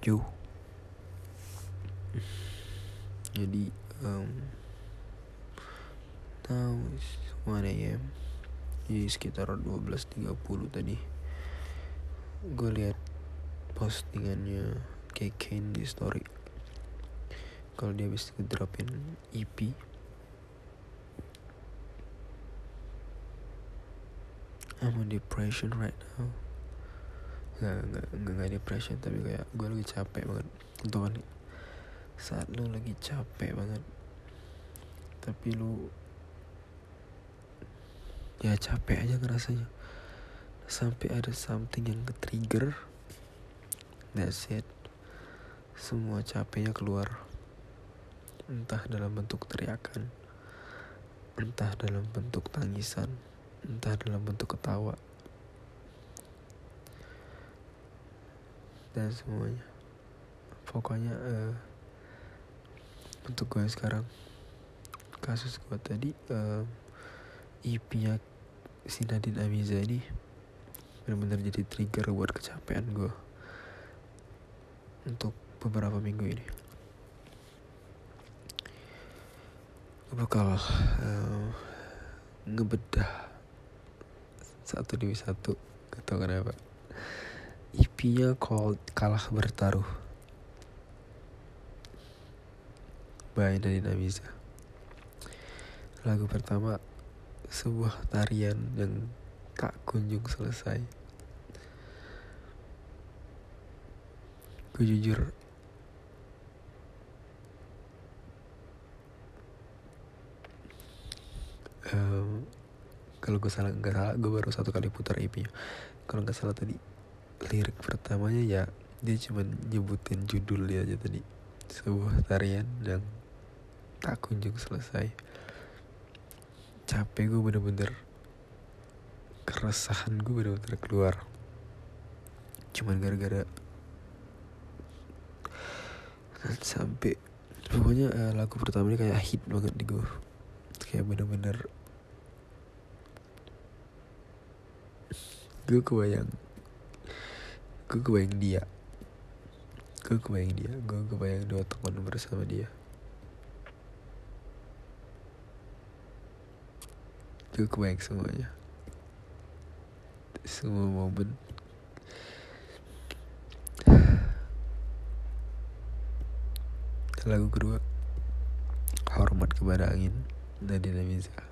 Tokyo jadi um, now is 1 am jadi sekitar 12.30 tadi gue lihat postingannya Kane di story. Kalau dia bisa ngedropin EP I'm on depression right now nggak nggak nggak, depression tapi kayak gue lagi capek banget. Untuk kan saat lu lagi capek banget tapi lu ya capek aja ngerasanya. Sampai ada something yang ke trigger that's it. Semua capeknya keluar. Entah dalam bentuk teriakan entah dalam bentuk tangisan entah dalam bentuk ketawa dan semuanya. Pokoknya uh, untuk gue sekarang kasus gue tadi uh, IP-nya si Nadine Amiza ini benar-benar jadi trigger buat kecapean gue untuk beberapa minggu ini. Gue bakal uh, ngebedah satu demi satu gak tau kenapa Called Kalah Bertaruh. By Amiza lagu pertama sebuah tarian yang tak kunjung selesai. Gue jujur um, kalau gue salah nggak salah gue baru satu kali putar EP kalau nggak salah tadi lirik pertamanya ya dia cuma nyebutin judul dia aja tadi. Sebuah tarian yang tak kunjung selesai. Capek gue bener-bener keresahan gue bener-bener keluar. Cuman gara-gara sampai pokoknya uh, lagu pertama ini kayak hit banget di gue kayak bener-bener gue kebayang gue kebayang dia. Gue kebayang dia. Gue kebayang dua teman bersama dia. Gue kebayang semuanya. Semua momen. Lagu kedua hormat kepada angin Nadine Amiza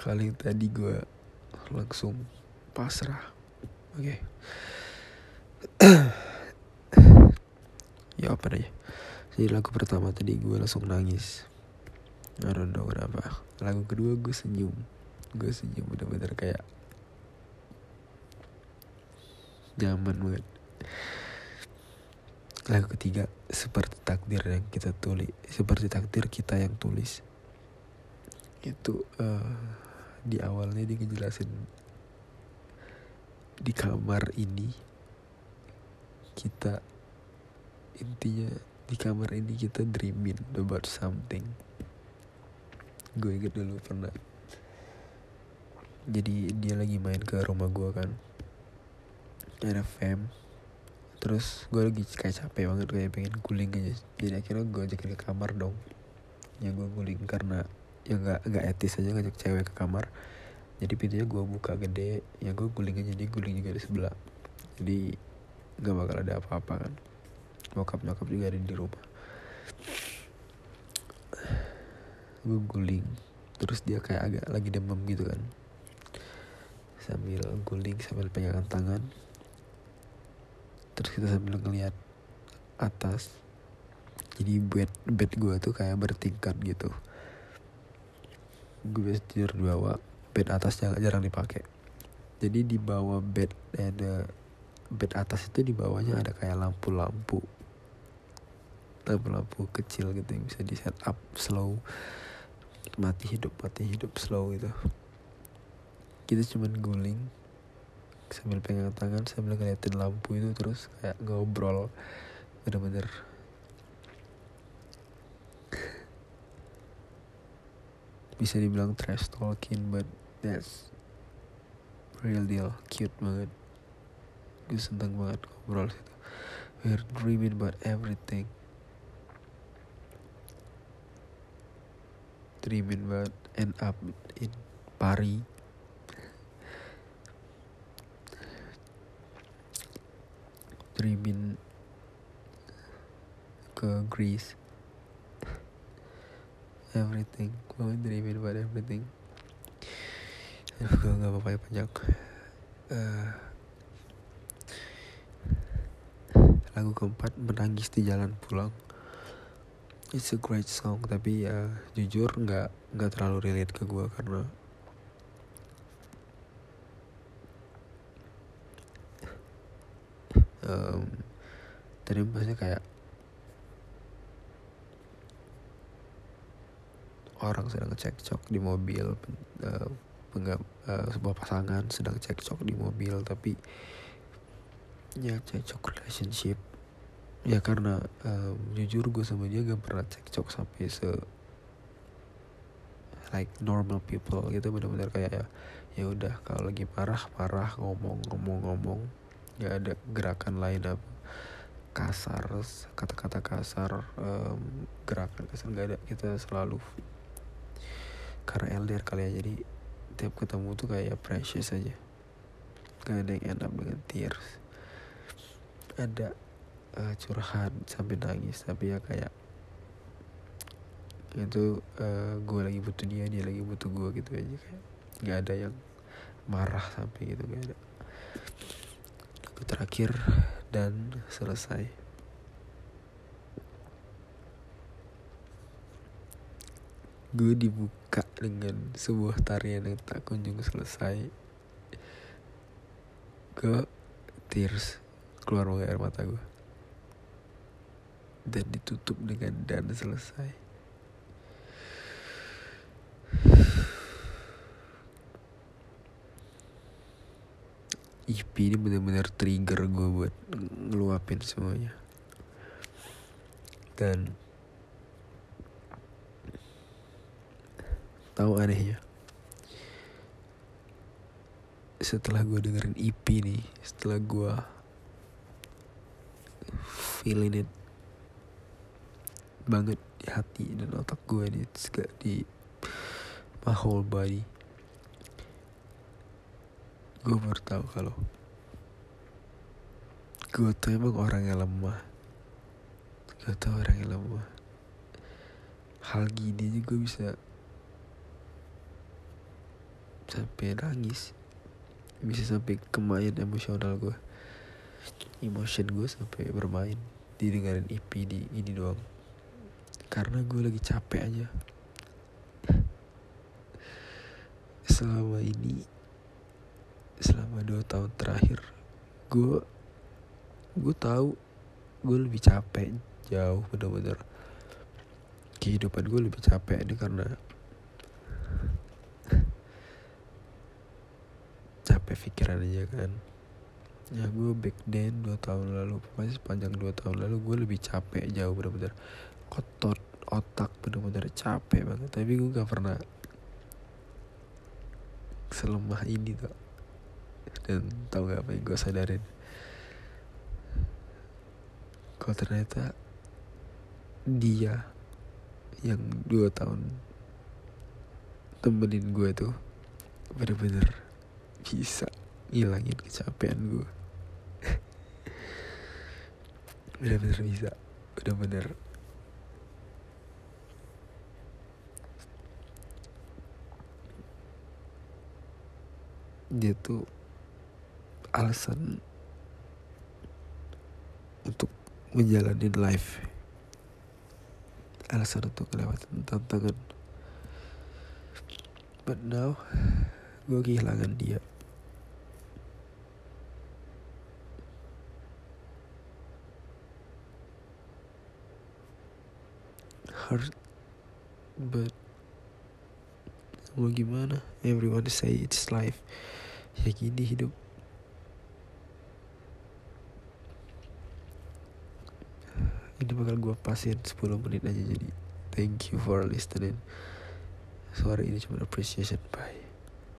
kali tadi gue langsung pasrah. Oke. Okay. ya apa aja? Jadi lagu pertama tadi gue langsung nangis. I don't know lagu kedua gue senyum. Gue senyum bener-bener kayak nyaman banget. Lagu ketiga seperti takdir yang kita tulis seperti takdir kita yang tulis. Itu uh, di awalnya dia ngejelasin di kamar ini kita intinya di kamar ini kita dreaming about something. Gue inget dulu pernah. Jadi dia lagi main ke rumah gue kan. Ada fam. Terus gue lagi kayak capek banget kayak pengen guling aja. Jadi akhirnya gue ajakin ke kamar dong. Ya gue guling karena ya nggak nggak etis aja ngajak cewek ke kamar. Jadi pintunya gue buka gede ya gue aja dia guling juga di sebelah. Jadi nggak bakal ada apa-apa kan. Bokap nyokap juga ada di rumah. Gue guling terus dia kayak agak lagi demam gitu kan. Sambil guling sambil pegangan tangan. Terus kita sambil ngeliat atas. Jadi bed bed gue tuh kayak bertingkat gitu gue tidur di bawah bed atas jarang, jarang dipakai. Jadi di bawah bed ada bed atas itu di bawahnya ada kayak lampu-lampu. Lampu-lampu kecil gitu yang bisa di set up slow. Mati hidup mati hidup slow gitu. Kita cuman guling sambil pegang tangan sambil ngeliatin lampu itu terus kayak ngobrol. Bener-bener bisa dibilang trash talking but that's real deal. Cute banget. Gue seneng banget ngobrol situ. We're dreaming about everything. Dreaming about end up in Paris. Dreaming ke Greece everything. Gue dreaming about everything. Aduh, gue gak apa-apa ya panjang. Uh, lagu keempat menangis di jalan pulang. It's a great song tapi ya jujur nggak nggak terlalu relate ke gue karena um, tadi maksudnya kayak orang sedang cekcok di mobil uh, uh, sebuah pasangan sedang cekcok di mobil tapi ya cekcok relationship. Ya karena um, jujur gue sama dia gak pernah cekcok sampai se like normal people gitu. Benar-benar kayak ya ya udah kalau lagi marah marah ngomong ngomong ngomong. Nggak ada gerakan lain apa kasar kata-kata kasar um, gerakan kasar nggak ada. Kita selalu karena LDR kali ya jadi tiap ketemu tuh kayak precious aja. Gak ada yang enak dengan tears. Ada uh, curhat sampai nangis tapi ya kayak itu uh, gue lagi butuh dia dia lagi butuh gue gitu aja kayak nggak ada yang marah sampai gitu gak ada. Lagu terakhir dan selesai gue dibuka dengan sebuah tarian yang tak kunjung selesai. Ke tears keluar air mata gue. Dan ditutup dengan dan selesai. EP ini bener-bener trigger gue buat ngeluapin semuanya. Dan tahu anehnya. Setelah gue dengerin EP nih setelah gue feeling it banget di hati dan otak gue nih di my whole body. Gue baru tahu kalau gue tuh emang orang yang lemah. Gue tuh orang yang lemah. Hal gini aja gue bisa sampai nangis. Bisa sampai kemain emosional gue emotion gue sampai bermain. Didengarin EP di ini doang. Karena gue lagi capek aja. Selama ini selama dua tahun terakhir gue gue tahu gue lebih capek jauh bener-bener. Kehidupan gue lebih capek ini karena capek pikiran aja kan. Ya gue back then dua tahun lalu pokoknya sepanjang dua tahun lalu gue lebih capek jauh bener-bener. Kotor otak bener-bener capek banget tapi gue gak pernah selemah ini tuh dan tau gak apa yang gue sadarin? Kalau ternyata dia yang dua tahun temenin gue tuh bener-bener bisa ngilangin kecapean gue bener-bener bisa. Bener-bener. Dia tuh alasan untuk menjalani life. Alasan untuk melewati tantangan. But now gue kehilangan dia hurt but mau gimana? Everyone say it's life. Ya gini hidup. Ini bakal gue pasin 10 menit aja jadi thank you for listening. Sorry ini cuma appreciation bye